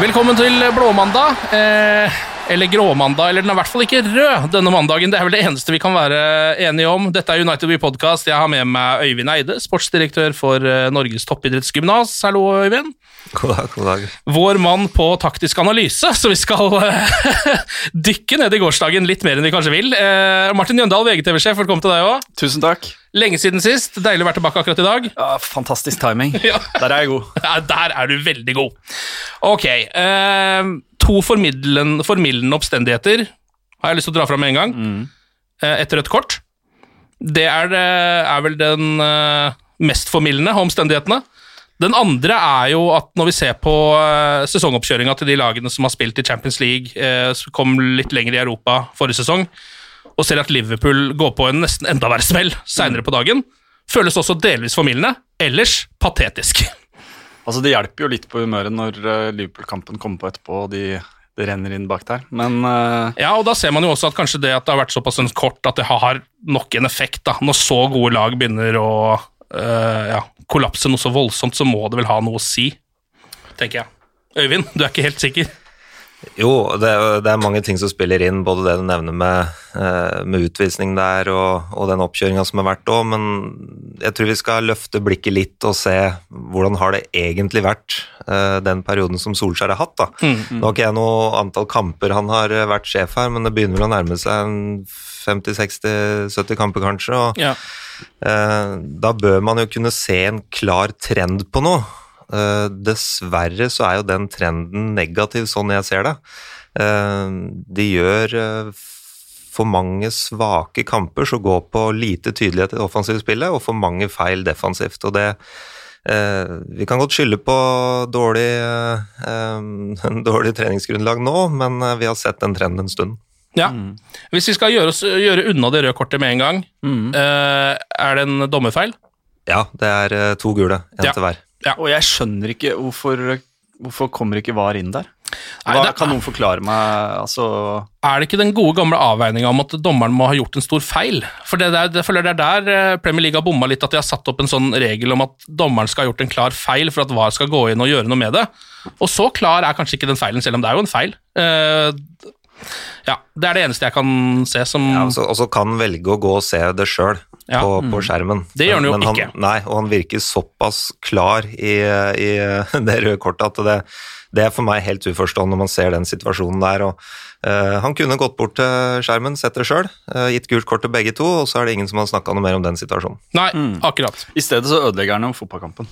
Velkommen til blåmandag. Eh, eller gråmandag, eller den er i hvert fall ikke rød denne mandagen. Det er vel det eneste vi kan være enige om. Dette er United We Podcast. Jeg har med meg Øyvind Eide, sportsdirektør for eh, Norges toppidrettsgymnas. Hallo, Øyvind. God dag, god dag. Vår mann på taktisk analyse, så vi skal eh, dykke ned i gårsdagen litt mer enn vi kanskje vil. Eh, Martin Jøndal, VGTV-sjef, velkommen til deg òg. Tusen takk. Lenge siden sist. Deilig å være tilbake akkurat i dag. Ja, fantastisk timing. Ja. Der er jeg god. Ja, der er du veldig god. Ok. Eh, to formildende oppstendigheter har jeg lyst til å dra fram med en gang. Eh, et rødt kort. Det er, eh, er vel den eh, mest formildende av omstendighetene. Den andre er jo at når vi ser på eh, sesongoppkjøringa til de lagene som har spilt i Champions League, eh, som kom litt lenger i Europa forrige sesong, og ser at Liverpool går på en nesten enda verre smell seinere på dagen, føles også delvis formildende, ellers patetisk. Altså, Det hjelper jo litt på humøret når eh, Liverpool-kampen kommer på etterpå, og de, det renner inn bak der. Men uh... Ja, og da ser man jo også at kanskje det at det har vært såpass kort, at det har nok en effekt. da. Når så gode lag begynner å uh, ja, kollapse noe så voldsomt, så må det vel ha noe å si, tenker jeg. Øyvind, du er ikke helt sikker? Jo, det, det er mange ting som spiller inn, både det du nevner med, eh, med utvisning der og, og den oppkjøringa som har vært òg, men jeg tror vi skal løfte blikket litt og se hvordan har det egentlig vært eh, den perioden som Solskjær har hatt. da. Nå har ikke jeg noe antall kamper han har eh, vært sjef her, men det begynner vel å nærme seg en 50-60-70 kamper kanskje. og Ja. Eh, da bør man jo kunne se en klar trend på noe. Eh, dessverre så er jo den trenden negativ, sånn jeg ser det. Eh, de gjør eh, for mange svake kamper som går på lite tydelighet i det offensive spillet, og for mange feil defensivt. og det eh, Vi kan godt skylde på dårlig, dårlig treningsgrunnlag nå, men vi har sett den trenden en stund. ja. Hvis vi skal gjøre, oss, gjøre unna det røde kortet med en gang, øh, er det en dommerfeil? Ja, det er to gule, én Ja. til hver. Og jeg skjønner ikke hvorfor Hvorfor kommer ikke VAR inn der? Nei, det- kan noen forklare meg altså, Er det ikke den gode gamle avveininga om at dommeren må ha gjort en stor feil? For det, er, det føler det er der eh, Premier League har bomma litt, at de har satt opp en sånn regel om at dommeren skal ha gjort en klar feil for at VAR skal gå inn og gjøre noe med det. Og så klar er kanskje ikke den feilen, selv om det er jo en feil. Ja, Det er det eneste jeg kan se som Ja, og så- og så kan velge å gå og se det sjøl Ja. på, på skjermen. Det gjør han jo Men han, ikke. Nei, og han virker såpass klar i, i det røde kortet at det, det er for meg helt uforstående når man ser den situasjonen der. og uh, Han kunne gått bort til skjermen, sett det sjøl, gitt gult kort til begge to, og så er det ingen som har snakka noe mer om den situasjonen. Nei, akkurat. I stedet så ødelegger han jo fotballkampen.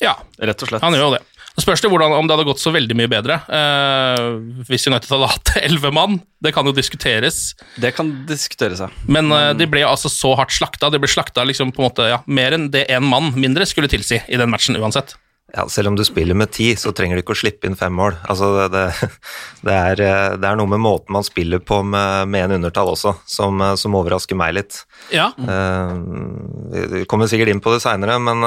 Ja, Rett og slett. han gjør jo det. Så spørs det hvordan, om det hadde gått så veldig mye bedre uh, hvis United hadde hatt elleve mann. Det kan jo diskuteres. Det kan diskuteres, ja. Men uh, de ble altså så hardt slakta. De ble slakta liksom på en måte, ja, mer enn det én mann mindre skulle tilsi i den matchen uansett. Ja, Selv om du spiller med ti, så trenger du ikke å slippe inn fem mål. Altså, det, det, det, er, eh, det er noe med måten man spiller på med, med en undertall også, som, som overrasker meg litt. Ja, Uh, Vi kommer sikkert inn på det seinere, men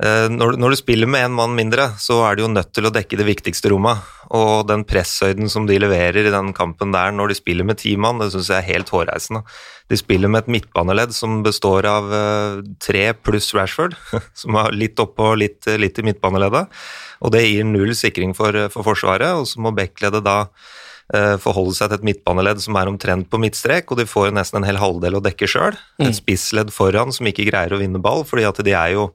når, når, du spiller med én mann mindre, så er du jo nødt til å dekke det viktigste rommet. Og den presshøyden som de leverer i den kampen der når de spiller med ti mann, det syns jeg er helt hårreisende. De spiller med et midtbaneledd som består av uh, tre pluss Rashford, som er litt oppå og litt, litt, i midtbaneleddet. Og det gir null sikring for, for Forsvaret, og så må backleddet da uh, forholde seg til et midtbaneledd som er omtrent på midtstrek, og de får nesten en hel halvdel å dekke sjøl. Mm. Et spissledd foran som ikke greier å vinne ball, fordi at de er jo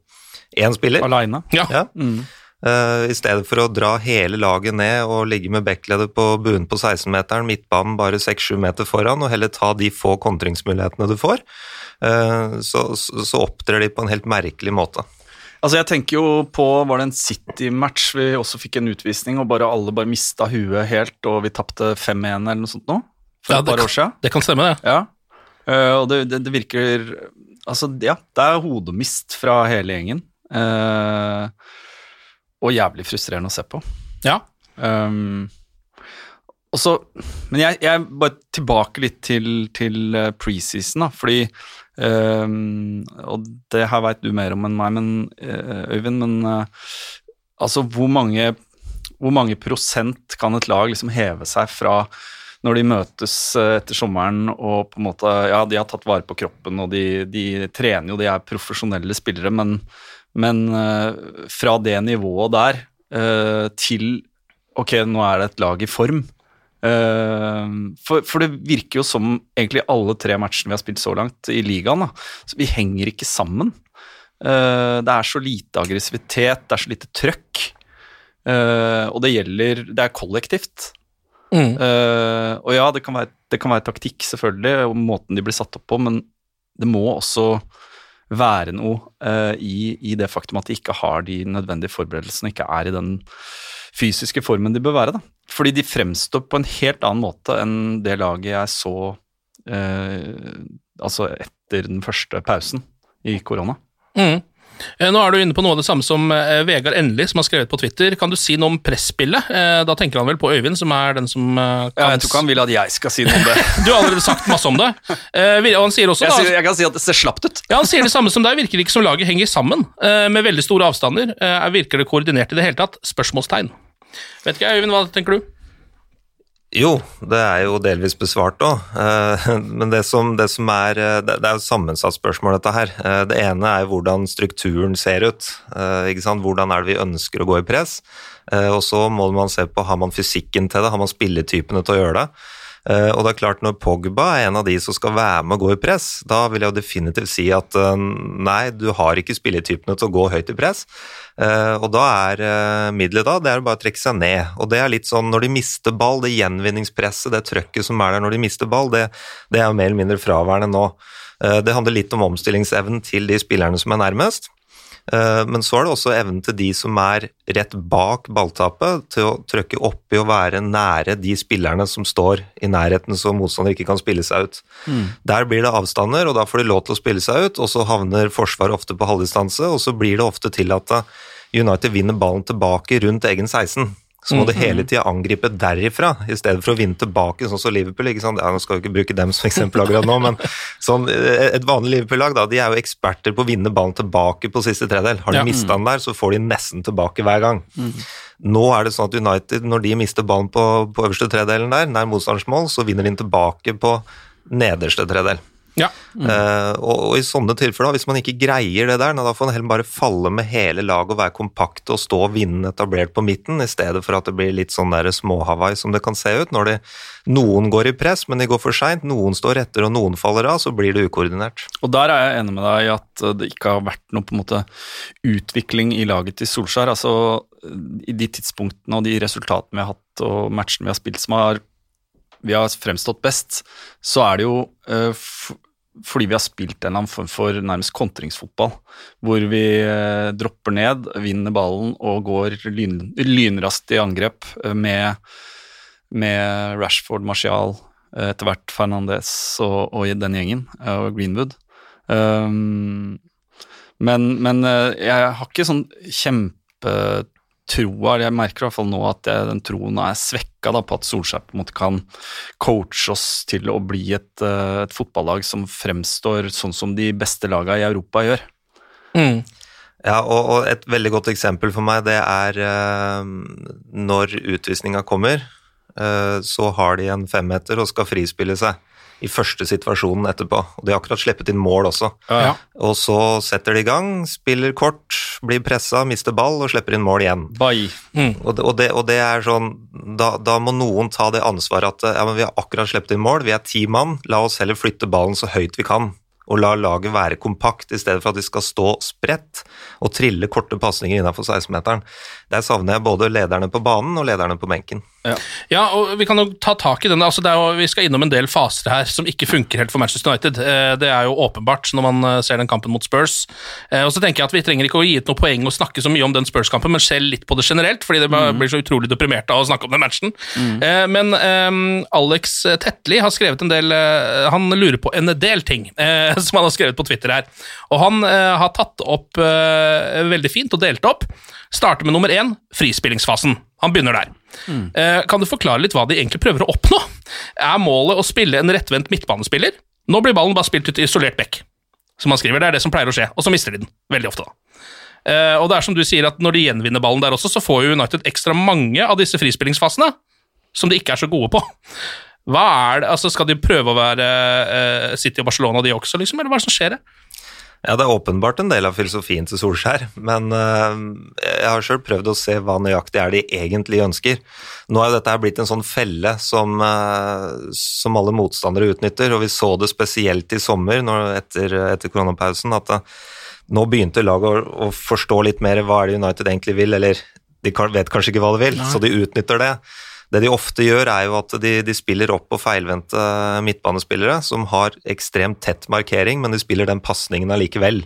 én spiller. Aleine. Ja. ja. Mm. Uh, I stedet for å dra hele laget ned og ligge med backledet på buen på 16-meteren, midtbanen bare 6-7 meter foran, og heller ta de få kontringsmulighetene du får, uh, så, så, opptrer de på en helt merkelig måte. Altså jeg tenker jo på, Var det en City-match vi også fikk en utvisning, og bare alle bare mista huet helt, og vi tapte 5-1 eller noe sånt nå? For ja, et par år siden? Det kan stemme, det. Ja. Uh, og det, det, det virker Altså, ja, det er hodemist fra hele gjengen. Uh, og jævlig frustrerende å se på. Ja. Um, også, men jeg, jeg bare tilbake litt til, til eh, preseason, da, fordi um, Og det her veit du mer om enn meg, men, uh, Øyvind, men uh, altså hvor mange, hvor mange prosent kan et lag liksom heve seg fra når de møtes etter sommeren og på en måte Ja, de har tatt vare på kroppen, og de, de trener jo, de er profesjonelle spillere, men men uh, fra det nivået der uh, til ok, nå er det et lag i form. Uh, for, for, det virker jo som egentlig alle tre matchene vi har spilt så langt i ligaen, da, så vi henger ikke sammen. det er så lite aggressivitet, det er så lite trøkk. og det gjelder Det er kollektivt. Mm. og ja, det kan, være, det kan være taktikk, selvfølgelig, og måten de blir satt opp på, men det må også være noe uh, i, i, det faktum at de ikke har de nødvendige forberedelsene, ikke er i den fysiske formen de bør være. Da. Fordi de fremstår på en helt annen måte enn det laget jeg så uh, altså etter den første pausen i korona. Mm. Eh, nå er du inne på noe av det samme som eh, Vegard Endelig, som har skrevet på Twitter. Kan du si noe om presspillet? Eh, da tenker han vel på Øyvind, som er den som kan Ja, jeg tror ikke han vil at jeg skal si noe om det. du har allerede sagt masse om det. Og han sier også jeg, sier, jeg kan si at det ser slapt ut. Ja, Han sier det samme som deg. Virker det ikke som laget henger sammen, med veldig store avstander? Virker det koordinert i det hele tatt? Spørsmålstegn. Vet ikke, Øyvind, hva tenker du? Jo, det er jo delvis besvart òg. Eh, men det som, det som, er eh, Det er jo sammensatt spørsmål, dette her. Eh, det ene er hvordan strukturen ser ut. Hvordan er det vi ønsker å gå i press? Og så må man se på har man fysikken til det, har man spilletypene til å gjøre det. Og det er klart Når Pogba er en av de som skal være med og gå i press, da vil jeg jo definitivt si at nei, du har ikke spilletypene til å gå høyt i press. Eh, og da er middelet da, det er bare å trekke seg ned. Og det er litt sånn når de mister ball, det gjenvinningspresset, det trøkket som er der når de mister ball, det, det er mer eller mindre fraværende nå. Det handler litt om omstillingsevnen til de spillerne som er nærmest. Eh, men så er det også evnen til de som er rett bak balltapet, til å trykke oppi og være nære de spillerne som står i nærheten så motstander ikke kan spille seg ut. Mm. Der blir det avstander, og da får de lov til å spille seg ut, og så havner Forsvaret ofte på halvdistanse, og så blir det ofte til at United vinner ballen tilbake rundt egen 16 så må du hele tida angripe derifra, i stedet for å vinne tilbake, sånn som Liverpool. ikke sant? Ja, Nå skal vi ikke bruke dem som eksempel akkurat nå, men sånn, eh, et vanlig Liverpool-lag da, de er jo eksperter på å vinne ballen tilbake på siste tredel. Har de ja. mista den der, så får de nesten tilbake hver gang. Mm. Nå er det sånn at United, når de mister ballen på, på øverste tredelen der, nær motstandsmål, så vinner de tilbake på nederste tredel. Ja. Mm. Uh, og, og, i sånne tilfeller, hvis man ikke greier det der, da får man heller bare falle med hele laget og være kompakt og stå vinden etablert på midten, i stedet for at det blir litt sånn der små-Hawaii som det kan se ut. Når det, noen går i press, men de går for seint, noen står etter og noen faller av, så blir det ukoordinert. Og der er jeg enig med deg i at det ikke har vært noe på en måte utvikling i laget til Solskjær. Altså i de tidspunktene og de resultatene vi har hatt og matchene vi har spilt som har vi har fremstått best, så er det jo uh, fordi vi har spilt en eller annen form for nærmest kontringsfotball. Hvor vi eh, dropper ned, vinner ballen og går lyn, lynraskt i angrep eh, med, med, Rashford, Martial, eh, etter hvert Fernandez og, og den gjengen, og Greenwood. Um, men, men, jeg har ikke sånn kjempe troa Jeg merker i hvert fall nå at jeg, den troen er svekka på at Solskjær på en måte kan coache oss til å bli et, eh, et fotballag som fremstår sånn som de beste lagene i Europa gjør. Mm. Ja, og, og et veldig godt eksempel for meg, det er eh, når utvisninga kommer, eh, så har de en femmeter og skal frispille seg i første situasjonen etterpå. Og de har akkurat sluppet inn mål også. Ja. Og så setter de i gang, spiller kort, blir pressa, mister ball og slipper inn mål igjen. Mm. Og, og, det, og det er sånn da, da må noen ta det ansvaret at ja, men vi har akkurat sluppet inn mål, vi er ti mann, la oss heller flytte ballen så høyt vi kan. Og la laget være kompakt, i stedet for at de skal stå spredt og trille korte pasninger innafor 16-meteren. Der savner jeg både lederne på banen og lederne på benken. Ja, og vi kan jo ta tak i den. Altså, det er jo, vi skal innom en del faser her som ikke funker helt for Manchester United. Eh, Det er jo åpenbart når man eh, ser den kampen mot Spurs. Eh, Og så tenker jeg at Vi trenger ikke å gi ut noe poeng og snakke så mye om den Spurs-kampen, men se litt på det generelt, fordi det blir så utrolig deprimert av å snakke om den matchen. Mm. Men um, Alex Tetli har skrevet en del Han lurer på en del ting som han har skrevet på Twitter her. Og han uh, har tatt opp uh, veldig fint og delt opp. Starter med nummer én, frispillingsfasen. Han begynner der. Eh, Kan du forklare litt hva de egentlig prøver å oppnå? Er målet å spille en rettvendt midtbanespiller? Nå blir ballen bare spilt ut i isolert bekk, som han skriver. Det er det som pleier å skje, og så mister de den. Veldig ofte, da. Eh, og det er som du sier, at når de gjenvinner ballen der også, så får jo United ekstra mange av disse frispillingsfasene, som de ikke er så gode på. Hva er det, altså Skal de prøve å være eh, City og Barcelona, de også, liksom, eller hva er det som skjer her? Ja, det er åpenbart en del av filosofien til Solskjær, men øh, jeg har sjøl prøvd å se hva nøyaktig er de egentlig ønsker. Nå er jo dette her blitt en sånn felle som, øh, som alle motstandere utnytter, og vi så det spesielt i sommer når, etter, etter koronapausen, at det, nå begynte laget å, å forstå litt mer hva er det United egentlig vil, eller de vet kanskje ikke hva de vil, så de utnytter det. Det de ofte gjør, er jo at de, de spiller opp på feilvendte midtbanespillere som har ekstremt tett markering, men de spiller den pasningen allikevel.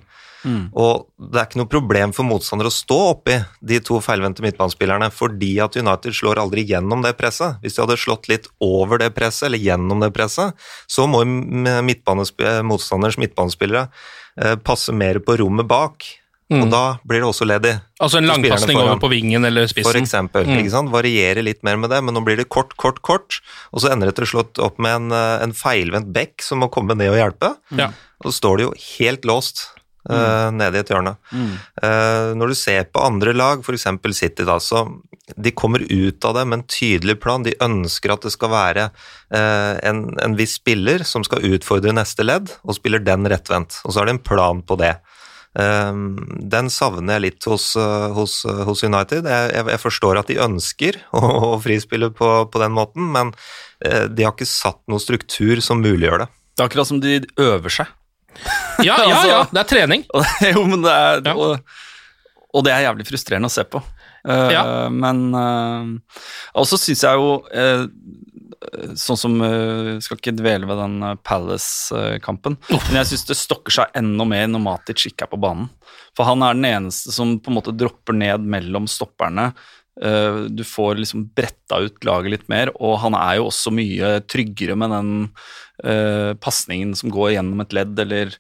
Og det er ikke noe problem for motstandere å stå oppi de to feilvendte midtbanespillerne, fordi at United slår aldri gjennom det presset. Hvis de hadde slått litt over det presset, eller gjennom det presset, så må midtbanesp motstanders midtbanespillere eh, passe mer på rommet bak. Og da blir det også ledig. Altså en langpasning over på vingen eller spissen? For eksempel. Ikke sant? Varierer litt mer med det, men nå blir det kort, kort, kort, og så ender det til slutt opp med en, eh, en feilvendt bekk som må komme ned og hjelpe. Ja. Og så står det jo helt låst eh, nede i et hjørne. Uh, når du ser på andre lag, f.eks. City, da, så de kommer ut av det med en tydelig plan. De ønsker at det skal være uh, en, en viss spiller som skal utfordre neste ledd, og spiller den rettvendt. Og så har de en plan på det. Um, den savner jeg litt hos, uh, hos, uh, hos United. Jeg, jeg, jeg forstår at de ønsker å, å frispille på, på den måten, men uh, de har ikke satt noen struktur som muliggjør det. Det er akkurat som de øver seg. Ja, ja, ja, det er trening. Og, jo, men det er, Ja. og, og det er jævlig frustrerende å se på. Uh, Ja. Men uh, Og så syns jeg jo eh, Sånn som uh, Skal ikke dvele ved den eh, Palace-kampen, men jeg syns det stokker seg enda mer når Matic ikke er på banen. For han er den eneste som på en måte dropper ned mellom stopperne. Eh, du får liksom bretta ut laget litt mer, og han er jo også mye tryggere med den uh, pasningen som går gjennom et ledd, eller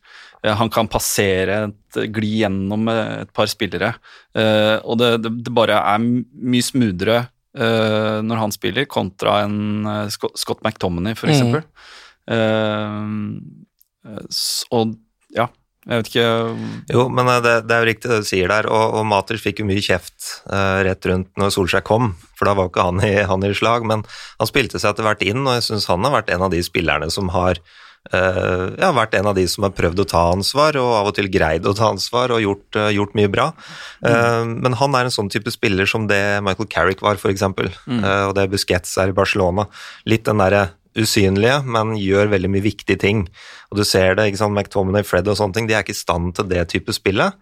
uh, han kan passere, et, gli gjennom eh, et par spillere. Uh, og det, det, det bare er mye smoothere eh, når han spiller, kontra en eh, Scott, Scott McTominay, for Mm. eksempel. Mm. Uh, og ja, jeg vet ikke Jo, men det, det er jo riktig det du sier der, og, og Maters fikk jo mye kjeft uh, rett rundt når Solskjær kom, for da var ikke han i, han i slag, men han spilte seg etter hvert inn, og jeg syns han har vært en av de spillerne som har eh, har vært en av de som har prøvd å ta ansvar, og av og til greid å ta ansvar, og gjort, eh, gjort mye bra. Mm. men han er en sånn type spiller som det Michael Carrick var, eksempel, eh, og det Busquets er i Barcelona. Litt den derre usynlige, men gjør veldig mye viktige ting. Og du ser det, ikke sant, McTominay, Fred og sånne ting, de er ikke i stand til det type spillet,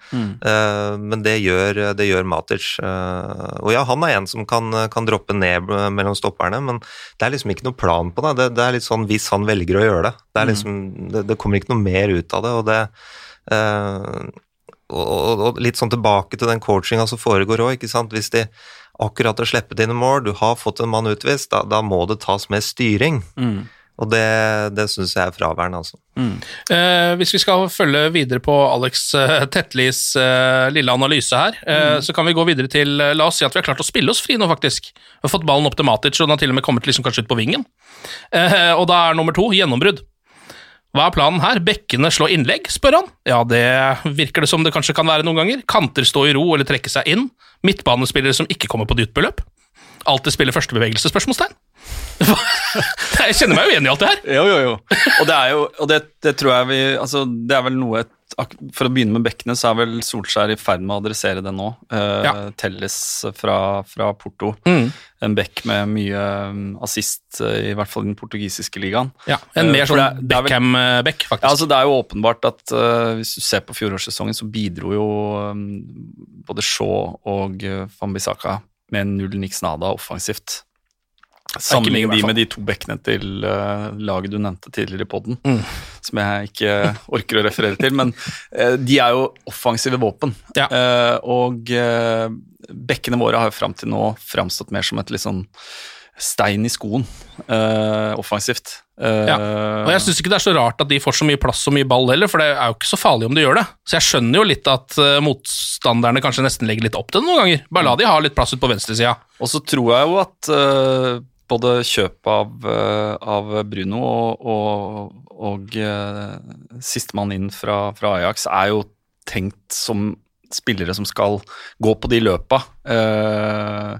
Eh, men det gjør, det gjør Matic. Uh, og ja, han er en som kan, kan droppe ned mellom stopperne, men det er liksom ikke noe plan på det. Det, det er litt sånn hvis han velger å gjøre det. Det, er liksom, det, det kommer ikke noe mer ut av det, og det uh, og, og, og litt sånn tilbake til den coachinga som foregår òg, ikke sant. Hvis de akkurat å slippe dine mål, du har fått en mann utvist, da, da må det tas med styring. Og det, det syns jeg er fraværende, altså. Eh, hvis vi skal følge videre på Alex eh, Tetlis eh, lille analyse her, eh, så kan vi gå videre til eh, La oss si at vi har klart å spille oss fri nå, faktisk. Vi har fått ballen opp til Matic, og den har til og med kommet liksom kanskje ut på vingen. Eh, og da er nummer to gjennombrudd. Hva er planen her? Bekkene slå innlegg, spør han. Ja, det virker det som det kanskje kan være noen ganger. Kanter stå i ro eller trekke seg inn. Midtbanespillere som ikke kommer på dypt beløp. Alltid spiller førstebevegelse? spørsmålstegn. jeg kjenner meg jo igjen i alt det her. Jo, jo, jo. Og det er jo, og det, det tror jeg vi Altså, det er vel noe For å begynne med bekkene, så er vel Solskjær i ferd med å adressere det nå. Uh, ja. Telles fra, fra Porto. Mm. En bekk med mye um, assist, i hvert fall i den portugisiske ligaen. Ja, En mer uh, sånn Beckham-bekk, faktisk. Ja, altså Det er jo åpenbart at uh, hvis du ser på fjorårssesongen, så bidro jo um, både Shaw og uh, Fambisaka med null niks nada offensivt. Sammenlign de med de to bekkene til uh, laget du nevnte tidligere i poden, mm. som jeg ikke orker å referere til. Men uh, de er jo offensive våpen. Ja. Uh, og bekkene våre har jo fram til nå framstått mer som et litt sånn stein i skoen offensivt. ja. Og jeg syns ikke det er så rart at de får så mye plass og mye ball heller, for det er jo ikke så farlig om de gjør det. Så jeg skjønner jo litt at motstanderne kanskje nesten legger litt opp til det noen ganger. Bare la de ha litt plass ut på venstresida. Og så tror jeg jo at både kjøpet av, eh, av Bruno og, og, og uh, sistemann inn fra, fra, Ajax er jo tenkt som spillere som skal gå på de løpa. Uh,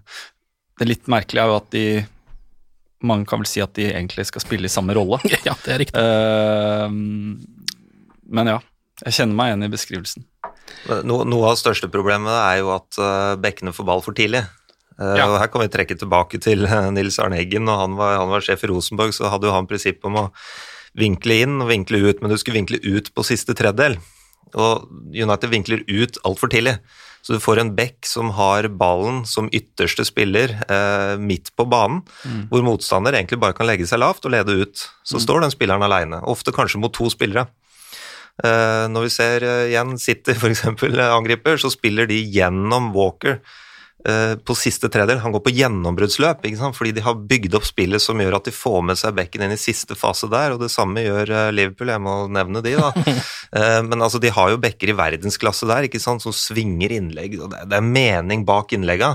det litt merkelige er jo at de Mange kan vel si at de egentlig skal spille i samme rolle. Ja, det er riktig. Men ja, jeg kjenner meg igjen i beskrivelsen. Noe, noe av det største problemet er jo at bekkene får ball for tidlig. Eh, ja. Og Her kan vi trekke tilbake til eh, Nils Arne Eggen. Når han var, han var sjef i Rosenborg, så hadde jo han prinsipp om å vinkle inn og vinkle ut, men du skulle vinkle ut på siste tredjedel. Og United vinkler ut altfor tidlig. Så du får en back som har ballen som ytterste spiller eh, midt på banen, mm. hvor motstander egentlig bare kan legge seg lavt og lede ut. Så mm. står den spilleren aleine, ofte kanskje mot to spillere. Eh, når vi ser eh, igjen City f.eks. angriper, så spiller de gjennom Walker Eh, på siste tredel. Han går på gjennombruddsløp, fordi de har bygd opp spillet som gjør at de får med seg bekken inn i siste fase der, og det samme gjør eh, Liverpool, jeg må nevne de, da. Eh, men altså, de har jo bekker i verdensklasse der, ikke sant, som svinger innlegg, og det er mening bak innlegga.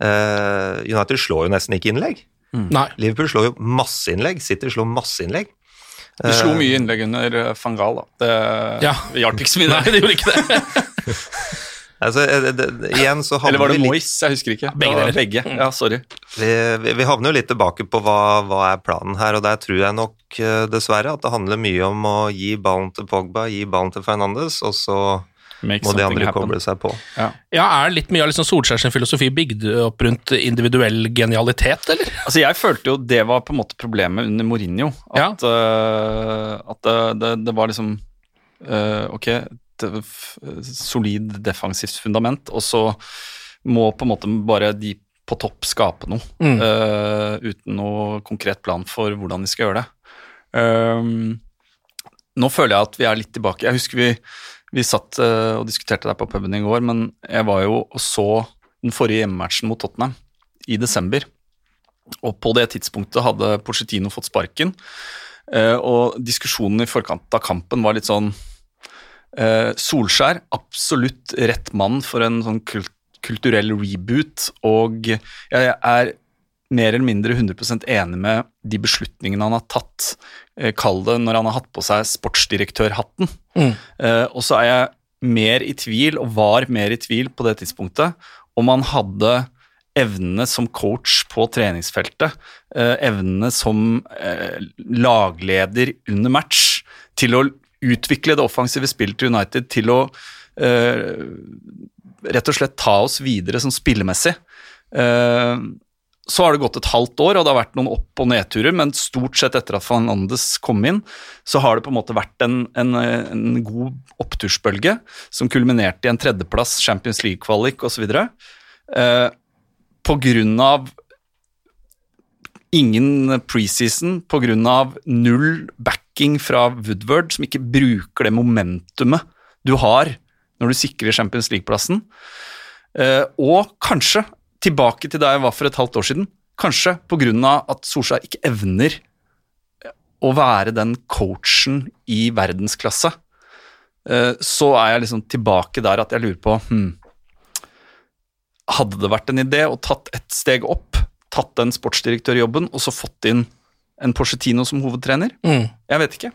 United slår jo nesten ikke innlegg. Mm. Liverpool slår jo masseinnlegg, City slår masseinnlegg. De slo mye innlegg under Fangal, da. Det ja. hjalp ikke så mye. Nei, det gjorde ikke det. Altså, det, det, igjen så Eller var det Mois? Jeg husker ikke. Begge deler. Begge, ja, sorry. Vi, vi, vi, havner jo litt tilbake på hva, hva er planen her, og der tror jeg nok eh, dessverre at det handler mye om å gi ballen til Pogba, gi ballen til Fernandes, og så Make må de andre happen. koble seg på. Ja, ja Er litt mye av liksom Solskjærs filosofi bygd opp rundt individuell genialitet, eller? Altså, Jeg følte jo det var på en måte problemet under Mourinho. At, ja. uh, at det, det, var liksom uh, Ok, solid defensivt fundament, og så må på en måte bare de på topp skape noe, mm. uh, uten noe konkret plan for hvordan de skal gjøre det. Um, nå føler jeg at vi er litt tilbake. Jeg husker vi, vi satt uh, og diskuterte der på puben i går, men jeg var jo og så den forrige hjemmematchen mot Tottenham i desember. Og på det tidspunktet hadde Porcetino fått sparken, uh, og diskusjonen i forkant av kampen var litt sånn Uh, Solskjær, absolutt rett mann for en sånn kult kulturell reboot, og jeg er mer eller mindre 100% enig med de beslutningene han har tatt, uh, kall det når han har hatt på seg sportsdirektørhatten. Mm. Uh, og så er jeg mer i tvil, og var mer i tvil på det tidspunktet, om han hadde evnene som coach på treningsfeltet, evnene som lagleder under match, til å utvikle det offensive spillet til United til å uh, rett og slett ta oss videre sånn spillemessig. Uh, så har det gått et halvt år, og det har vært noen opp- og nedturer, men stort sett etter at Fernandes kom inn, så har det på en måte vært en, en, en god opptursbølge som kulminerte i en tredjeplass, Champions League-kvalik osv. Uh, på grunn av ingen preseason pga. null backing fra Woodward, som ikke bruker det momentumet du har når du sikrer Champions League-plassen. Eh, og kanskje, tilbake til der jeg var for et halvt år siden, kanskje pga. at Solskjær ikke evner å være den coachen i verdensklasse. Eh, så er jeg liksom tilbake der at jeg lurer på hmm, Hadde det vært en idé å tatt ett steg opp tatt den sportsdirektørjobben og så fått inn en Porcetino som hovedtrener? Mm. Jeg vet ikke.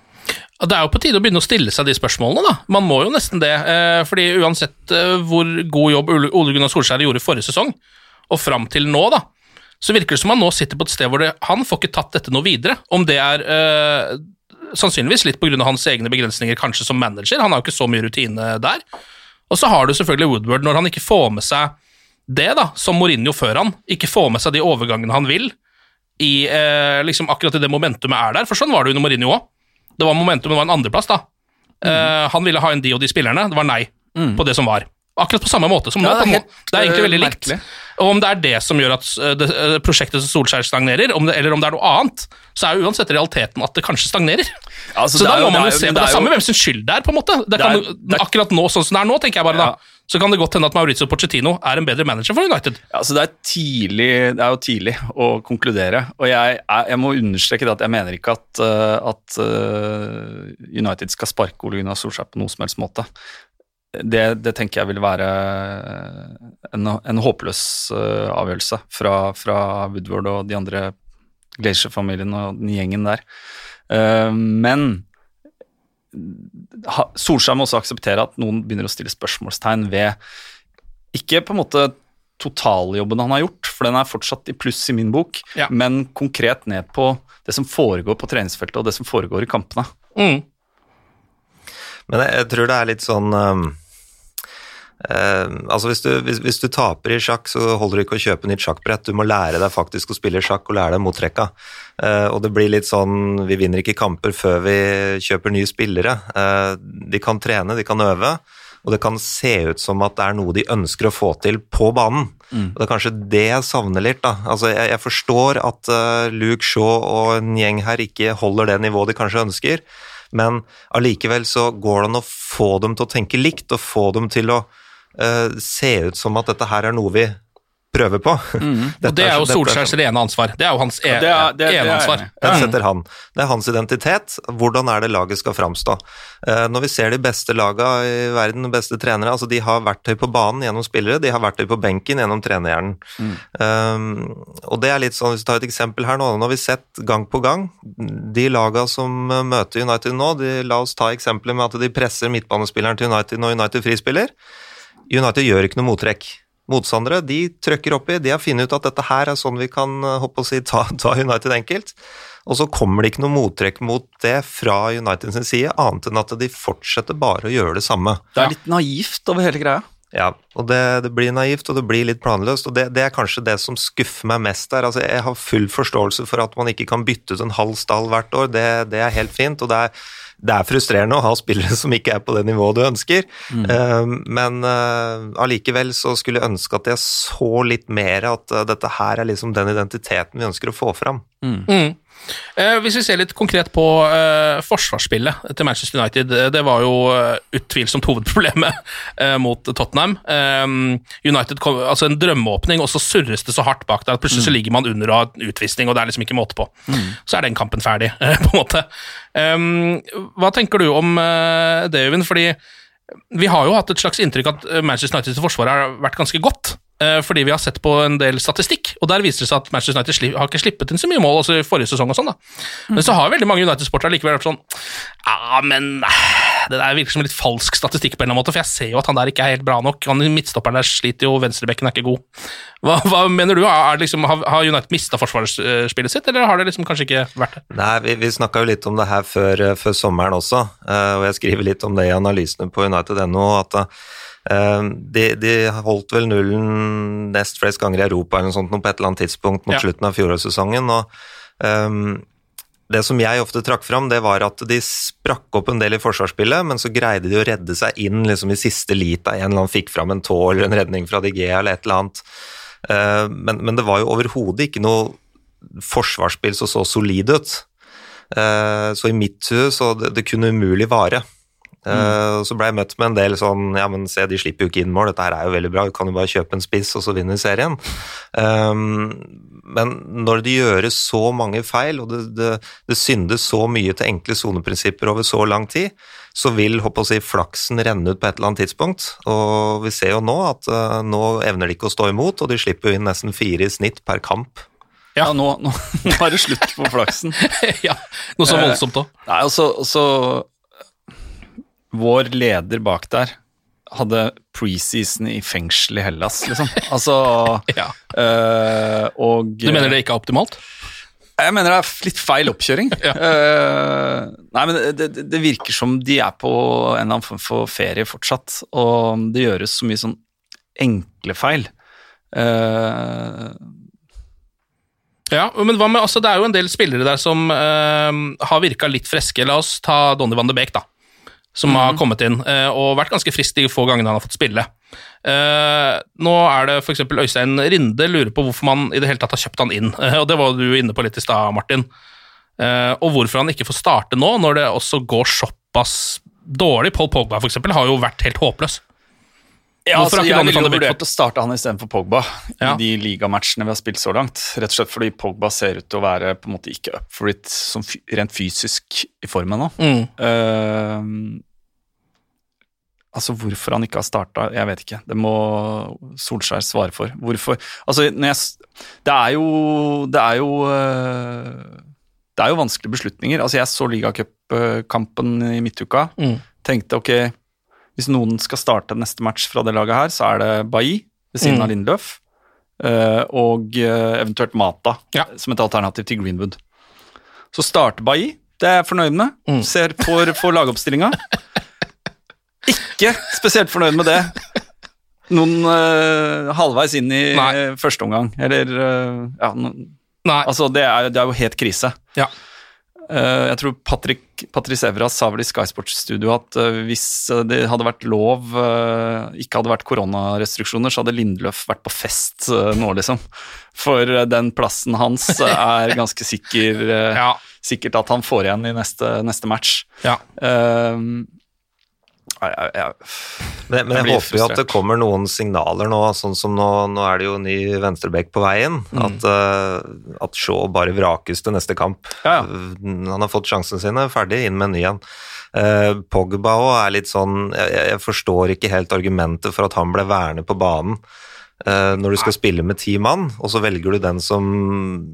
Det er jo på tide å begynne å stille seg de spørsmålene, da. Man må jo nesten det. Eh, fordi uansett eh, hvor god jobb Ole Gunnar Solskjær gjorde forrige sesong, og fram til nå, da, så virker det som han nå sitter på et sted hvor det, han får ikke tatt dette noe videre. Om det er eh, sannsynligvis litt pga. hans egne begrensninger, kanskje som manager. Han har jo ikke så mye rutine der. Og så har du selvfølgelig Woodward, når han ikke får med seg det, da, som Mourinho før han, ikke får med seg de overgangene han vil, i eh, liksom akkurat i det momentumet er der. For sånn var det under Mourinho òg. Det var momentumet var en andreplass, da. Eh, han ville ha inn de og de spillerne, det var nei på det som var. Akkurat på samme måte som nå. Ja, det er helt, det er egentlig eh, veldig likt. merkelig. Og om det er det som gjør at eh, det, eh, prosjektet til Solskjær stagnerer, om det, eller om det er noe annet, så er jo uansett realiteten at det kanskje stagnerer. Altså, så da jo- må man jo se på det, det samme hvem sin skyld det er, på en måte. Det Det kan, det akkurat nå, sånn som det er nå, tenker jeg bare da, så kan det godt hende at Maurizio Pochettino er en bedre manager for United. Ja, altså det, er tidlig, det er jo tidlig å konkludere, og jeg, jeg må understreke det at jeg mener ikke at, uh, at uh, United skal sparke Ole Gunnar Solskjær på noen som helst måte. Det, det tenker jeg vil være en, en håpløs uh, avgjørelse fra, fra Woodward og de andre Glacier-familien og den gjengen der. Men Solskjær må også akseptere at noen begynner å stille spørsmålstegn ved ikke på en måte totaljobben han har gjort, for den er fortsatt i pluss i min bok, Ja. men konkret ned på det som foregår på treningsfeltet og det som foregår i kampene. Mm. Men jeg, jeg tror det er litt sånn um, eh, altså hvis du, hvis, hvis du taper i sjakk, så holder det ikke å kjøpe nytt sjakkbrett. Du må lære deg faktisk å spille sjakk og lære deg mottrekka. Uh, og det blir litt sånn Vi vinner ikke kamper før vi kjøper nye spillere. Uh, de kan trene, de kan øve. Og det kan se ut som at det er noe de ønsker å få til på banen. Og Det er kanskje det jeg savner litt. da. Altså, Jeg, jeg forstår at eh, Luke Shaw og en gjeng her ikke holder det nivået de kanskje ønsker, men allikevel så går det an å få dem til å tenke likt, og få dem til å eh, se ut som at dette her er noe vi prøver på. Mm. Og det er jo Solskjærs rene ansvar. Det er jo hans e Ja, det er- det- det er ene ansvar. i. den Mm. setter han. Det er hans identitet. Hvordan er det laget skal framstå? Eh, når vi ser de beste laga i verden, de beste trenere, altså de har verktøy på banen gjennom spillere, de har verktøy på benken gjennom trenerhjernen. Um, og det er litt sånn, Hvis vi tar et eksempel her nå, nå har vi sett gang på gang de laga som eh, møter United nå, de, la oss ta eksempelet med at de presser midtbanespilleren til United når United frispiller. United gjør ikke noe mottrekk. Motstandere de trøkker oppi, de har funnet ut at dette her er sånn vi kan håper håpe å si, ta, ta United enkelt. Og så kommer det ikke noe mottrekk mot det fra United sin side, annet enn at de fortsetter bare å gjøre det samme. Det er litt naivt over hele greia. Ja, og det, det blir naivt, og det blir litt planløst, og det, det er kanskje det som skuffer meg mest der. Altså, jeg har full forståelse for at man ikke kan bytte ut en halv stall hvert år, det, det er helt fint, og det er, det er frustrerende å ha spillere som ikke er på det nivået du ønsker, Eh, men allikevel uh, så skulle jeg ønske at jeg så litt mer at uh, dette her er liksom den identiteten vi ønsker å få fram. Mm. Eh, hvis vi ser litt konkret på eh, forsvarsspillet til Manchester United, eh, det var jo utvilsomt hovedproblemet eh, mot Tottenham. United kom, altså En drømmeåpning, og så surres det så hardt bak der at plutselig så ligger man under og har utvisning, og det er liksom ikke måte på. Så er den kampen ferdig, på en måte. Hva tenker du om det, Øyvind? Fordi vi har jo hatt et slags inntrykk at Manchester Uniteds forsvar har vært ganske godt. Eh, Fordi vi har sett på en del statistikk, og der viser det seg at Manchester United har ikke slippet inn så mye mål også i forrige sesong. og sånn da. Men så har veldig mange United-sportere likevel vært sånn Ja, men eh, det der virker som litt falsk statistikk, på en eller annen måte, for jeg ser jo at han der ikke er helt bra nok. Han Midtstopperen der sliter jo, venstrebekken er ikke god. Hva, hva mener du? Liksom, har, United mista forsvarsspillet sitt, eller har det liksom kanskje ikke vært det? Nei, vi, vi snakka jo litt om det her før, eh, før sommeren også, og jeg skriver litt om det i analysene på United.no. at de, de holdt vel nullen nest flest ganger i Europa eller noe sånt på et eller annet tidspunkt mot Ja. slutten av fjorårssesongen. og um, det som jeg ofte trakk fram, det var at de sprakk opp en del i forsvarsspillet, men så greide de å redde seg inn liksom i siste lita. En eller annen fikk fram en tå eller en redning fra Digea eller et eller annet. Uh, men, men det var jo overhodet ikke noe forsvarsspill som så solid ut. Uh, så i mitt hus så det, det kunne umulig vare. Eh, og Så ble jeg møtt med en del sånn Ja, men se, de slipper jo ikke inn mål, dette her er jo veldig bra, du kan jo bare kjøpe en spiss, og så vinner serien. Um, men når det gjøres så mange feil, og det, det, det syndes så mye til enkle soneprinsipper over så lang tid, så vil håper å si, flaksen renne ut på et eller annet tidspunkt. Og vi ser jo nå at uh, nå evner de ikke å stå imot, og de slipper jo inn nesten fire i snitt per kamp. Ja, nå, nå, nå er det slutt på flaksen. ja, Noe så Eh, voldsomt òg. Nei, altså, altså Vår leder bak der hadde preseason i fengsel i Hellas, liksom. Altså Ja. øh, Og Du mener det ikke er optimalt? Jeg mener det er litt feil oppkjøring. Eh, nei, men det, det, det virker som de er på en eller annen form for ferie fortsatt, og det gjøres så mye sånn enkle feil. Uh, Ja, men hva med, altså Det er jo en del spillere der som uh, har virka litt friske. La oss ta Donny van de Beek, da. Som har kommet inn eh, og vært ganske frisk de få gangene han har fått spille. Eh, nå er det f.eks. Øystein Rinde lurer på hvorfor man i det hele tatt har kjøpt han inn. Eh, og Det var du inne på litt i stad, Martin. Og hvorfor han ikke får starte nå, når det også går såpass dårlig. Paul Pogba for eksempel, har jo vært helt håpløs. Ja, altså, jeg ville jo vurdert å starte han istedenfor Pogba Ja. i de ligamatchene vi har spilt så langt. Rett og slett fordi Pogba ser ut til å være på en måte ikke up for it som rent fysisk i formen nå. Mm. Uh, altså hvorfor han ikke har starta, jeg vet ikke. Det må Solskjær svare for. Hvorfor Altså, når jeg Det er jo Det er jo uh, Det er jo vanskelige beslutninger. Altså, jeg så ligacupkampen i midtuka. Mm. Tenkte ok, hvis noen skal starte neste match fra det laget her, så er det Bailly ved siden Mm. av Lindløf. eh, og eh, eventuelt Mata Ja. som et alternativ til Greenwood. Så starter Bailly, det er jeg fornøyd med. Mm. Ser for, for lagoppstillinga. Ikke spesielt fornøyd med det. Noen uh, halvveis inn i Nei. første omgang, eller uh, ja, no, Nei. Altså, det er, det er jo helt krise. Ja. Eh, jeg tror Patrick, Patrice Evras sa vel i Sky Sports Studio at eh, hvis det hadde vært lov, eh, ikke hadde vært koronarestriksjoner, så hadde Lindløf vært på fest nå, liksom. For den plassen hans er ganske sikker, Ja. sikkert at han får igjen i neste, neste match. Ja. Eh, jeg, jeg, Men, men Jeg jeg, håper jo at det kommer noen signaler nå, sånn som nå, nå er det jo ny venstrebekk på veien. Mm. At, uh, at Shaw bare vrakes til neste kamp. Ja, Han har fått sjansene sine, ferdig, inn med en ny en. Uh, Pogba òg er litt sånn jeg, jeg forstår ikke helt argumentet for at han ble værende på banen. Eh, når du skal spille med ti mann, og så velger du den som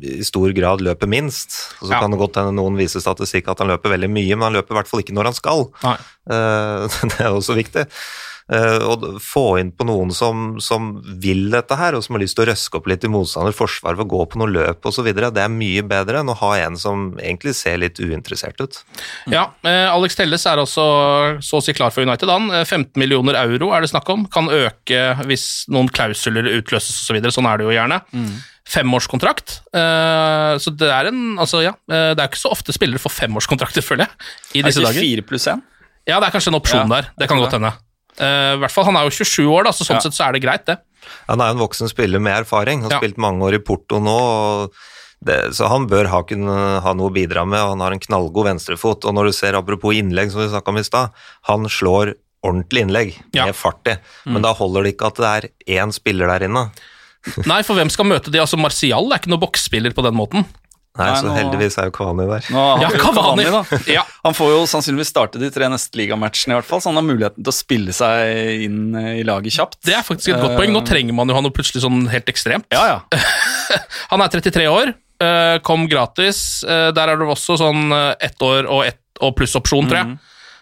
i stor grad løper minst. Og så Ja. kan det godt hende noen viser statistikk at han løper veldig mye, men han løper i hvert fall ikke når han skal. Nei. Eh, det er også viktig. Eh, og få inn på noen som, som vil dette her, og som har lyst til å røske opp litt i motstander forsvar ved å gå på noe løp osv. Det er mye bedre enn å ha en som egentlig ser litt uinteressert ut. Ja, eh, Alex Telles er også så å si klar for United. Han. Eh, 15 millioner euro er det snakk om. Kan øke hvis noen klausuler utløses osv. Så videre. sånn er det jo gjerne. Femårskontrakt. Eh, så det er en Altså, ja. eh, det er ikke så ofte spillere får femårskontrakter, føler jeg, i er det disse ikke fire pluss én? Ja, det er kanskje en opsjon Ja, der. Det kan godt hende. I hvert fall, Han er jo 27 år, da, så sånn Ja. sett så er det greit, det. Han er en voksen spiller med erfaring, har Ja. spilt mange år i Porto nå. og det, så han bør ha, kun, ha noe å bidra med, og han har en knallgod venstrefot. Og når du ser, apropos innlegg, som vi snakka om i stad, han slår ordentlig innlegg Ja. med fart i. Men da holder det ikke at det er én spiller der inne. Nei, for hvem skal møte de? Altså, Martial er ikke noen boksspiller på den måten. Nei, så nå- heldigvis er jo Kavani der. Nå Ja, Kavani, da. Ja. Han får jo sannsynligvis starte de tre neste ligamatchene, i hvert fall, så han har muligheten til å spille seg inn i laget kjapt. Det er faktisk et godt poeng. Nå trenger man jo han noe plutselig sånn helt ekstremt. Ja, ja. Han er 33 år, eh, kom gratis. eh, Der er det også sånn eh, ett år og, ett- og pluss opsjon, tror jeg.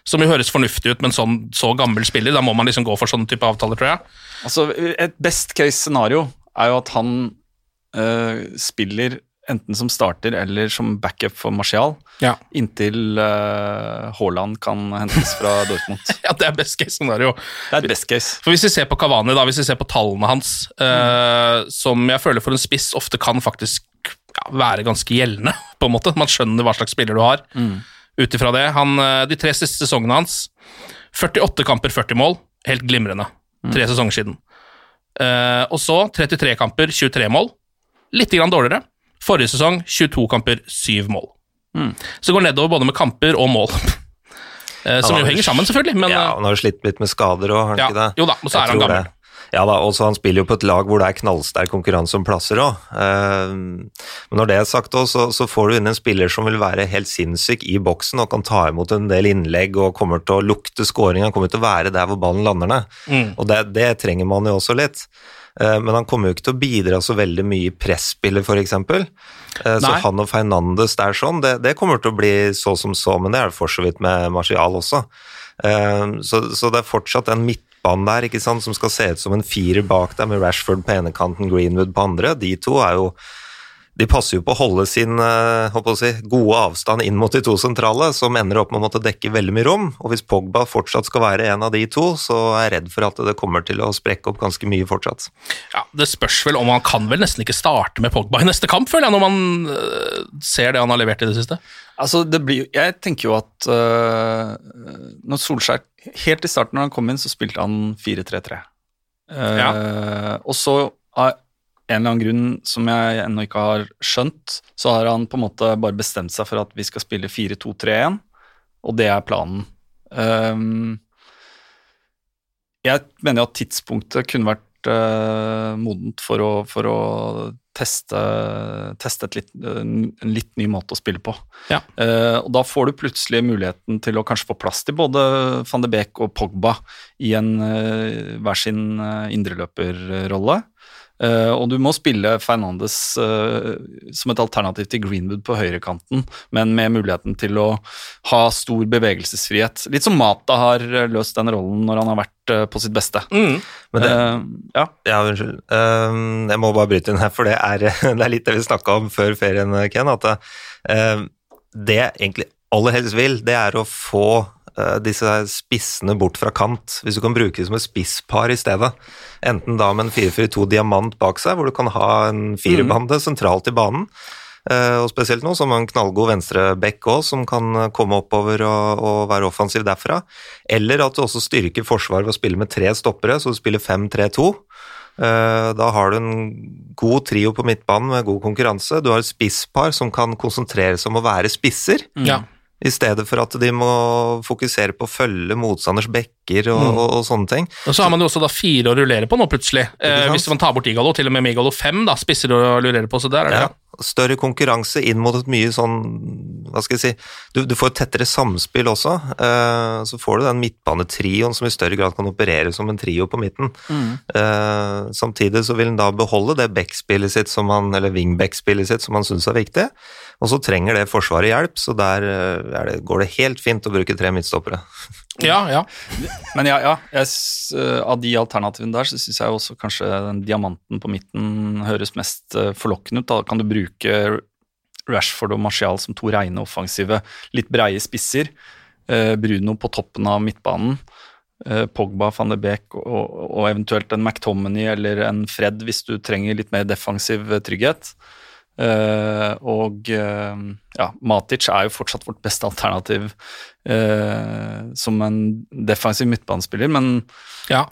Som jo høres fornuftig ut med en sånn så gammel spiller. Da må man liksom gå for sånne type avtaler, tror jeg. Altså, et best case scenario er jo at han øh, spiller enten som starter eller som backup for Martial, Ja. inntil eh, Haaland kan hentes fra Dortmund. Ja, Det er best case scenario. Det er best case. For Hvis vi ser på Kavani, da, hvis vi ser på tallene hans, eh, som jeg føler for en spiss ofte kan faktisk ja, være ganske gjeldende, på en måte. Man skjønner hva slags spiller du har ut ifra det. Han, eh, de tre siste sesongene hans 48 kamper, 40 mål. Helt glimrende. Tre sesonger siden. Uh, og så 33 kamper, 23 mål. Litt grann dårligere. Forrige sesong 22 kamper, 7 mål. Så det går nedover både med kamper og mål. Eh, som jo henger sammen, selvfølgelig, men ja, eh, han har jo slitt litt med skader òg, har han Ja, ikke det? jo da, og så er han gammel. det. Ja da, og så han spiller jo på et lag hvor det er knallsterk konkurranse om plasser òg. men når det er sagt òg, så, så får du inn en spiller som vil være helt sinnssyk i boksen og kan ta imot en del innlegg og kommer til å lukte scoring. Han kommer til å være der hvor ballen lander ned. Mm. Og det, det trenger man jo også litt. Eh, Men han kommer jo ikke til å bidra så veldig mye i presspillet, f.eks. Så Nei. han og Fernandes der sånn, det, det kommer til å bli så som så, men det er det for så vidt med Martial også. Eh, Så, så det er fortsatt en midtbane der ikke sant, som skal se ut som en firer bak deg, med Rashford på ene kanten, Greenwood på andre. De to er jo de passer jo på å holde sin eh, håper å si, gode avstand inn mot de to sentrale, som ender opp med å måtte dekke veldig mye rom. Og hvis Pogba fortsatt skal være en av de to, så er jeg redd for at det kommer til å sprekke opp ganske mye fortsatt. Ja, Det spørs vel om han kan vel nesten ikke starte med Pogba i neste kamp, føler jeg, når man øh, ser det han har levert i det siste. Altså, det blir, jeg tenker jo at øh, når Solskjær Helt i starten når han kom inn, så spilte han 4-3-3. Ja. Og så en eller annen grunn som jeg ennå ikke har skjønt, så har han på en måte bare bestemt seg for at vi skal spille 4-2-3-1, og det er planen. Um, jeg mener at tidspunktet kunne vært uh, modent for å, for å teste, teste et litt, en litt ny måte å spille på. Ja. Uh, og da får du plutselig muligheten til å kanskje få plass til både van de Beek og Pogba i en uh, hver sin indreløperrolle. Eh, og du må spille Fernandes uh, som et alternativ til Greenwood på høyrekanten, men med muligheten til å ha stor bevegelsesfrihet. Litt som Mata har eh, løst den rollen når han har vært uh, på sitt beste. Men det, Eh, ja. ja, unnskyld. Ehm, jeg må bare bryte inn her, for det er, det er litt det vi snakka om før ferien, Ken. At det jeg egentlig aller helst vil, det er å få disse spissene bort fra kant. Hvis du kan bruke dem som et spisspar i stedet. Enten da med en 4-4-2 diamant bak seg, hvor du kan ha en firerbande sentralt i banen. Eh, og spesielt nå som en knallgod venstreback òg, som kan eh, komme oppover og, og være offensiv derfra. Eller at du også styrker forsvaret ved å spille med tre stoppere, så du spiller 5-3-2. Eh, Da har du en god trio på midtbanen med god konkurranse. Du har et spisspar som kan konsentrere seg om å være spisser. Ja. I stedet for at de må fokusere på å følge motstanders bekker og, Mm. og, og sånne ting. Og så har man jo også da fire å rullere på nå, plutselig. Eh, hvis man tar bort Igalo, til og med med Igalo fem, da, spisser å rullere på, så der er det Ja, større konkurranse inn mot et mye sånn Hva skal jeg si Du, du får et tettere samspill også. eh, så får du den midtbanetrioen som i større grad kan operere som en trio på midten. Eh, samtidig så vil en da beholde det backspillet sitt som han, eller wingback-spillet sitt som han syns er viktig. Og så trenger det Forsvaret hjelp, så der eh, er det, går det helt fint å bruke tre midtstoppere. Ja, ja. Men ja, ja jeg, eh, av de alternativene der, så syns jeg også kanskje den diamanten på midten høres mest eh, forlokkende ut. Da kan du bruke Rashford og Martial som to rene offensive, litt breie spisser. Eh, Bruno på toppen av midtbanen. eh, Pogba, van de Beek og, og eventuelt en McTominay eller en Fred hvis du trenger litt mer defensiv trygghet. Eh, og uh, ja, Matic er jo fortsatt vårt beste alternativ uh, som en defensiv midtbanespiller, men ja.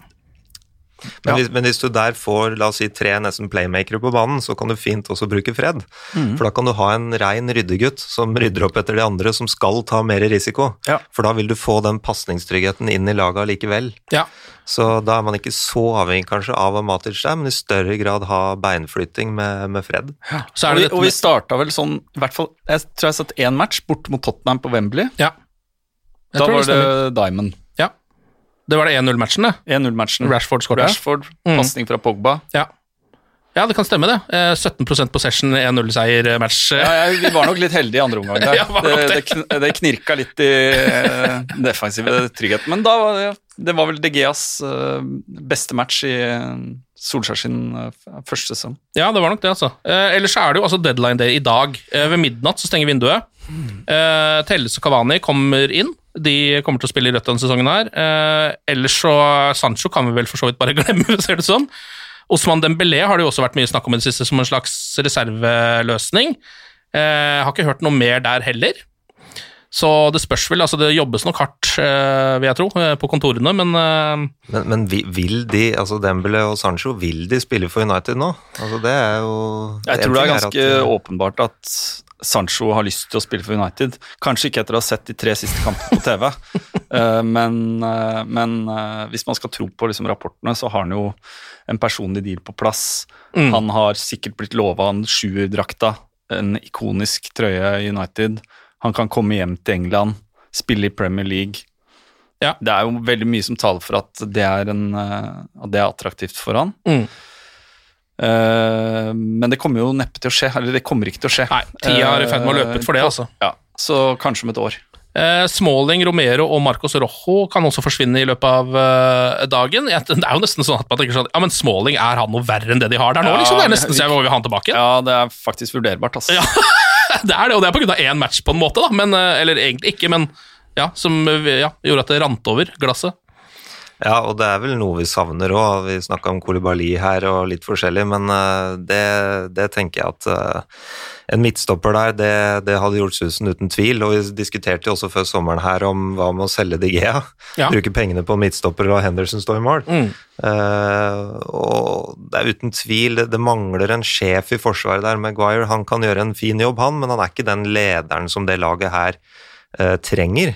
Men, Ja. hvis, men hvis du der får la oss si, tre nesten playmakere på banen, så kan du fint også bruke Fred. Mm. For da kan du ha en rein ryddegutt som rydder opp etter de andre, som skal ta mer risiko. Ja. For da vil du få den pasningstryggheten inn i laget likevel. ja. Så da er man ikke så avhengig kanskje av Matic der, men i større grad ha beinflytting med, med Fred. Så er og, det vi, og vi starta vel sånn i hvert fall, Jeg tror jeg har sett én match bort mot Tottenham på Wembley. Ja. Jeg Da var det det Diamond. Det var det 1-0-matchen, det. 1-0-matchen. Rashford skåret. Rashford, Mm. pasning fra Pogba. Ja. ja, det kan stemme, det. Eh, 17% possession, 1-0-seier-match. Ja, ja, vi var nok litt heldige i andre omgang der. Det, det. det, kn- det knirka litt i eh, defensive trygghet. Men da var det, det var vel DGAs eh, beste match i uh, Solskjær sin eh, første sesong. Ja, det var nok det, altså. Eh, ellers så er det jo altså deadline day i dag. Eh, ved midnatt så stenger vinduet. Eh, Telles og Kavani kommer inn. De kommer til å spille i rødt denne sesongen her. Eh, ellers så Sancho kan vi vel for så vidt bare glemme, ser det sånn. Osman Dembélé har det jo også vært mye snakk om i det siste som en slags reserveløsning. Eh, har ikke hørt noe mer der heller. Så det spørs vel. altså Det jobbes nok hardt, eh, vil jeg tro, eh, på kontorene, men eh, Men, men vil de, altså Dembele og Sancho, vil de spille for United nå? Altså det er jo Jeg tror det er ganske at, åpenbart at Sancho har lyst til å spille for United. Kanskje ikke etter å ha sett de tre siste kampene på TV, Eh, men, eh, men eh, hvis man skal tro på liksom rapportene, så har han jo en personlig deal på plass. Mm. Han har sikkert blitt lova en sjuerdrakta, en ikonisk trøye i United. Han kan komme hjem til England, spille i Premier League. Ja. Det er jo veldig mye som taler for at det er, en, at det er attraktivt for han. Mm. Eh, men det kommer jo neppe til å skje. Eller det kommer ikke til å skje. Nei, tida er i ferd med å løpe ut for det, altså. Ja, så kanskje om et år. Eh, Smalling, Romero og Marcos Rojo kan også forsvinne i løpet av eh, dagen. Jeg, det er jo nesten sånn at man tenker sånn Ja, men Smalling, er han noe verre enn det de har der nå? Ja, liksom? Det er nesten så jeg vil ha han tilbake. Ja, det er faktisk vurderbart, altså. Ja. det er det, og det er på grunn av én match, på en måte, da. Men, eh, eller egentlig ikke, men ja, som eh, ja, gjorde at det rant over glasset. Ja, og det er vel noe vi savner òg. Vi snakka om Kolibali her og litt forskjellig, men uh, det, det, tenker jeg at uh, en midtstopper der, det, det, hadde gjort susen uten tvil. Og vi diskuterte jo også før sommeren her om hva med å selge Digea. Ja. Bruke pengene på midtstopper og Henderson står i mål. Mm. Uh, og det er uten tvil, det, det, mangler en sjef i forsvaret der. Maguire han kan gjøre en fin jobb, han, men han er ikke den lederen som det laget her trenger.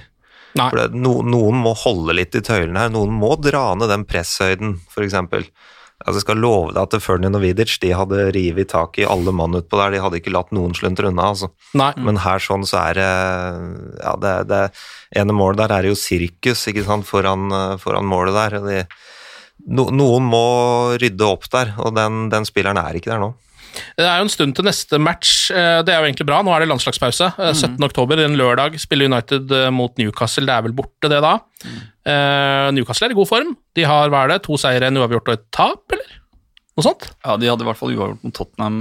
For det, no, noen må holde litt i tøylene her, noen må dra ned den presshøyden, f.eks. Altså, jeg skal love deg at Fernie og Vidic de hadde revet tak i alle mann utpå der. De hadde ikke latt noen sluntre unna. Altså. Men her sånn så er det Ja, det, det ene målet der er jo sirkus ikke sant, foran, foran målet der. De, no, noen må rydde opp der, og den, den spilleren er ikke der nå. Det er jo en stund til neste match. Eh, det er jo egentlig bra. Nå er det landslagspause. 17. Mm. oktober, en lørdag, spiller United eh, mot Newcastle. Det er vel borte, det da. Mm. Newcastle er i god form. De har hva er det, to seire, en uavgjort og et tap, eller? Noe sånt? Ja, de hadde i hvert fall uavgjort mot Tottenham.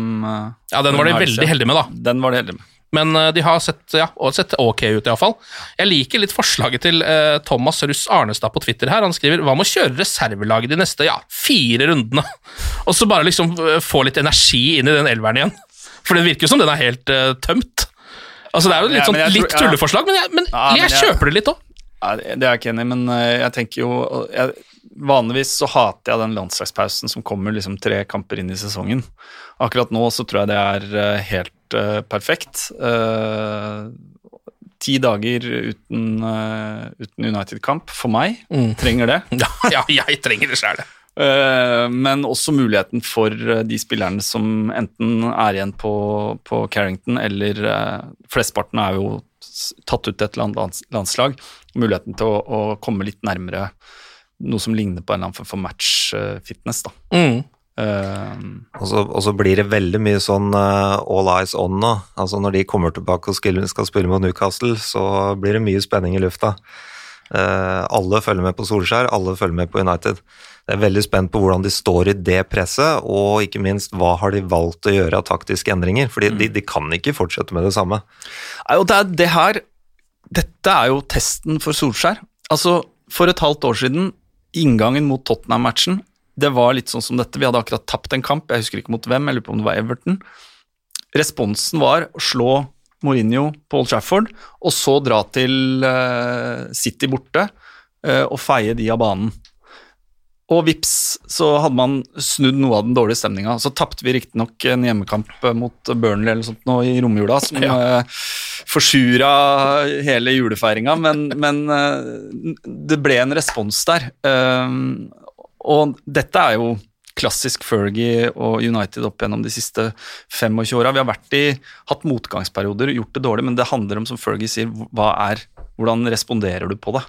Ja, den var de veldig heldige med, da. Den var de heldige med. Men eh, de har sett, ja, sett ok ut, iallfall. Jeg liker litt forslaget til eh, Thomas Russ Arnestad på Twitter her. Han skriver hva med å kjøre reservelaget de neste ja, fire rundene? Og så bare liksom eh, få litt energi inn i den elveren igjen. For det virker jo som den er helt uh, tømt. Altså Det er jo litt, sånn, litt tulleforslag, men jeg, men ja, jeg kjøper det litt òg. Det er jeg ikke enig i, men jeg tenker jo jeg, Vanligvis så hater jeg den landslagspausen som kommer liksom tre kamper inn i sesongen. Akkurat nå så tror jeg det er helt uh, perfekt. Uh, ti dager uten, uh, uten United-kamp for meg. Mm. Trenger det. ja, jeg trenger det sjæl. men også muligheten for de spillerne som enten er igjen på, på Carrington, eller flesteparten er jo tatt ut til et landslag. Muligheten til å, å komme litt nærmere noe som ligner på en eller annen form for match-fitness. da. Mm. Uh, og, så, og, så, blir det veldig mye sånn uh, all eyes on nå. Altså Når de kommer tilbake og skal, skal spille mot Newcastle, så blir det mye spenning i lufta. Uh, alle følger med på Solskjær, alle følger med på United. Jeg er veldig spent på hvordan de står i det presset, og ikke minst hva har de valgt å gjøre av taktiske endringer. fordi mm. de, de, kan ikke fortsette med det samme. Og det, er det her Dette er jo testen for Solskjær. Altså, For et halvt år siden, inngangen mot Tottenham-matchen, det var litt sånn som dette. Vi hadde akkurat tapt en kamp, jeg husker ikke mot hvem, jeg lurer på om det var Everton. Responsen var å slå Mourinho på Old Trafford, og så dra til uh, City borte uh, og feie de av banen. Og vips, så hadde man snudd noe av den dårlige stemninga. Så tapte vi riktignok en hjemmekamp mot Burnley eller sånt nå i romjula, som ja. uh, forsura hele julefeiringa, men, men uh, det ble en respons der. Uh, og dette er jo klassisk Fergie og United opp gjennom de siste 25 åra. Vi har vært i, hatt motgangsperioder, gjort det dårlig, men det handler om, som Fergie sier, hva er Hvordan responderer du på det?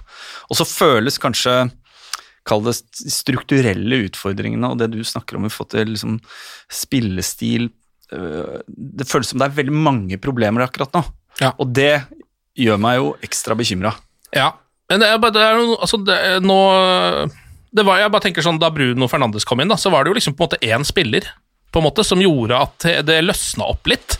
Og så føles kanskje Kall det strukturelle utfordringene og det du snakker om i forhold til liksom, spillestil øh, Det føles som det er veldig mange problemer akkurat nå, ja. og det gjør meg jo ekstra bekymra. Ja, men det er bare det er noe, altså det er nå det var, jeg bare tenker sånn, Da Bruno Fernandes kom inn, da, så var det jo liksom på en måte én spiller på en måte, som gjorde at det løsna opp litt.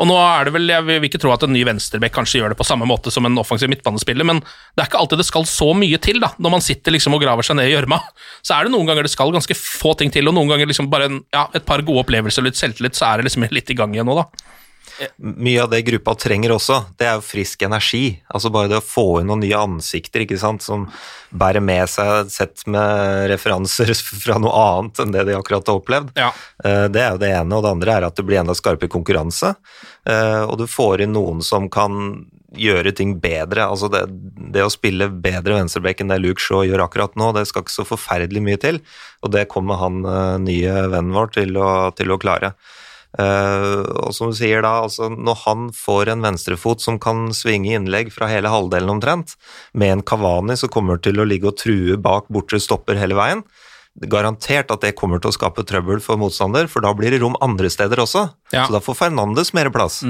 Og nå er det vel, Jeg vil ikke tro at en ny venstrebekk kanskje gjør det på samme måte som en offensiv midtbanespiller, men det er ikke alltid det skal så mye til da, når man sitter liksom og graver seg ned i gjørma. Så er det noen ganger det skal ganske få ting til, og noen ganger liksom bare en, ja, et par gode opplevelser og litt selvtillit, så er det liksom litt i gang igjen nå, da. Mye av det gruppa trenger også, det er jo frisk energi. Altså bare det å få inn noen nye ansikter ikke sant, som bærer med seg, sett med referanser fra noe annet enn det de akkurat har opplevd. Ja. Eh, det er jo det ene, og det andre er at det blir enda skarpere konkurranse. Eh, og du får inn noen som kan gjøre ting bedre. Altså det, det å spille bedre venstreback enn det Luke Shaw gjør akkurat nå, det skal ikke så forferdelig mye til, og det kommer han eh, nye vennen vår til å, til å klare. Uh, og som du sier da, altså Når han får en venstrefot som kan svinge innlegg fra hele halvdelen omtrent, med en Kavani som kommer til å ligge og true bak bortre stopper hele veien, garantert at det kommer til å skape trøbbel for motstander, for da blir det rom andre steder også. Ja. Så da får Fernandes mer plass.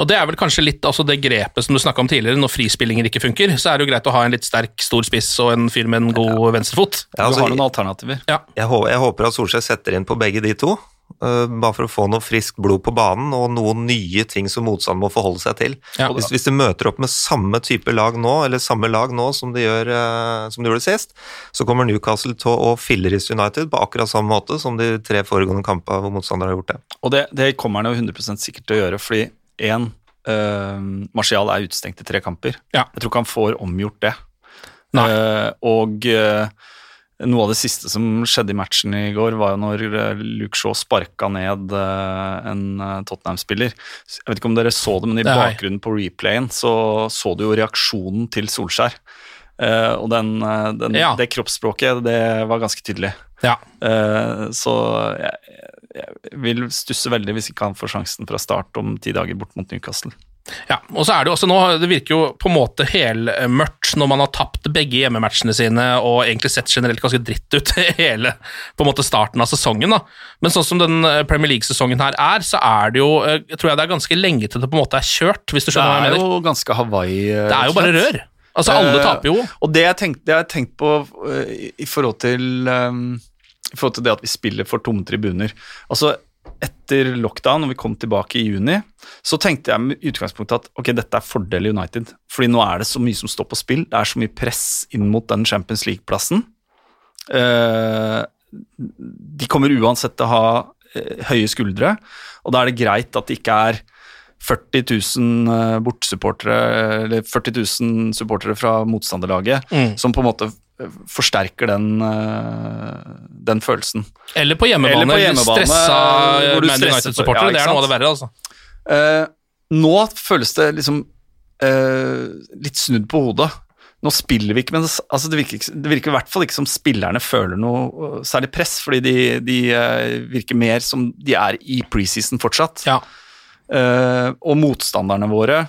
Og det er vel kanskje litt altså det grepet som du snakka om tidligere, når frispillinger ikke funker, så er det jo greit å ha en litt sterk, stor spiss og en fyr med en god venstrefot. Ja, altså, du har noen alternativer. Ja. jeg, jeg håper at Solskjær setter inn på begge de to, eh, bare for å få noe friskt blod på banen og noen nye ting som motstanderen må forholde seg til. Ja. Hvis, hvis de møter opp med samme type lag nå, eller samme lag nå som de, gjør, eh, som de gjorde sist, så kommer Newcastle til å filleris United på akkurat samme måte som de tre foregående kampene hvor motstandere har gjort det. Og det, det kommer han jo 100 sikkert til å gjøre, fordi én Martial er utestengt i tre kamper. Ja. Jeg tror ikke han får omgjort det. Nei. Eh, og eh, noe av det siste som skjedde i matchen i går, var jo når eh, Luke Shaw sparka ned eh, en eh, Tottenham-spiller. Jeg vet ikke om dere så det, men i Nei. bakgrunnen på replayen så så du jo reaksjonen til Solskjær. Uh, og den, den, Ja. det kroppsspråket, det var ganske tydelig. Ja. Uh, så jeg, jeg vil stusse veldig hvis ikke han får sjansen fra start om ti dager bort mot Newcastle. Ja, og så er det jo også nå, det virker jo på en måte helmørkt når man har tapt begge hjemmematchene sine og egentlig sett generelt ganske dritt ut hele på en måte starten av sesongen. da. Men sånn som den eh, Premier League-sesongen her er, så er det jo eh, jeg tror jeg det er ganske lenge til det på en måte er kjørt, hvis du skjønner hva jeg mener. Det er jo ganske Hawaii. eh, Det er jo bare rør. Altså, alle Eh, taper jo. Og det jeg har tenkt på uh, i, i forhold til um, I forhold til det at vi spiller for tomme tribuner. Altså, etter lockdown, når vi kom tilbake i juni, så tenkte jeg med utgangspunktet at ok, dette er fordel United. Fordi nå er det så mye som står på spill. Det er så mye press inn mot den Champions League-plassen. Eh, de kommer uansett til å ha eh, høye skuldre, og da er det greit at det ikke er 40 000 eh, bortsupportere, eller 40 000 supportere fra motstanderlaget, Mm. som på en måte forsterker den, eh, den følelsen. Eller på hjemmebane, Eller på hjemmebane, stressa hvor du Man United-supportere. ja, det er noe av det verre, altså. Eh, nå føles det liksom eh, litt snudd på hodet. Nå spiller vi ikke, men altså det, virker, det virker i hvert fall ikke som spillerne føler noe eh, særlig press, fordi de, de eh, virker mer som de er i preseason fortsatt. Ja. Eh, og motstanderne våre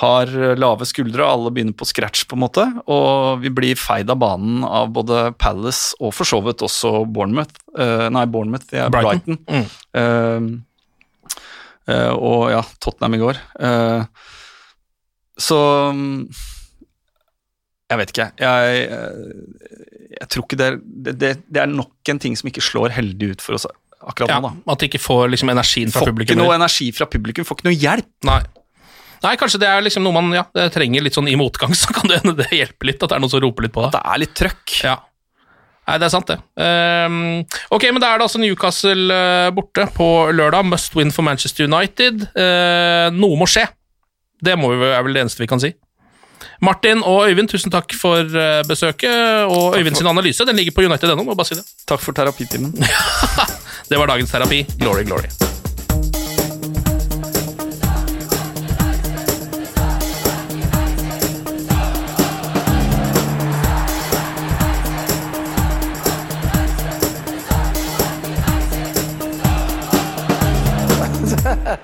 har eh, lave skuldre, alle begynner på scratch, på en måte. Og vi blir feid av banen av både Palace og for så vidt også Bournemouth. Uh, nei, Bournemouth, det er Brighton. Brighton. Mm. Uh, uh, og ja, Tottenham i går. Så mm, Jeg vet ikke. Jeg, jeg tror ikke det er det, det, er nok en ting som ikke slår heldig ut for oss akkurat Ja, nå, da. at de ikke får liksom energien fra Får publikum. ikke noe energi fra publikum, får ikke noe hjelp. Nei. Nei, kanskje det er liksom noe man ja, trenger litt sånn i motgang, så kan det hende det hjelper litt, at det er noen som roper litt på deg. Det er litt trøkk. Ja. Nei, det er sant, det. Um, ok, men da er det altså Newcastle eh, borte på lørdag. Must win for Manchester United. Uh, noe må skje. Det må vi, er vel det eneste vi kan si. Martin og Øyvind, tusen takk for eh, besøket. Og Øyvind sin analyse den ligger på United.no. bare si det. Takk for terapitimen. Det var dagens terapi. Glory, glory.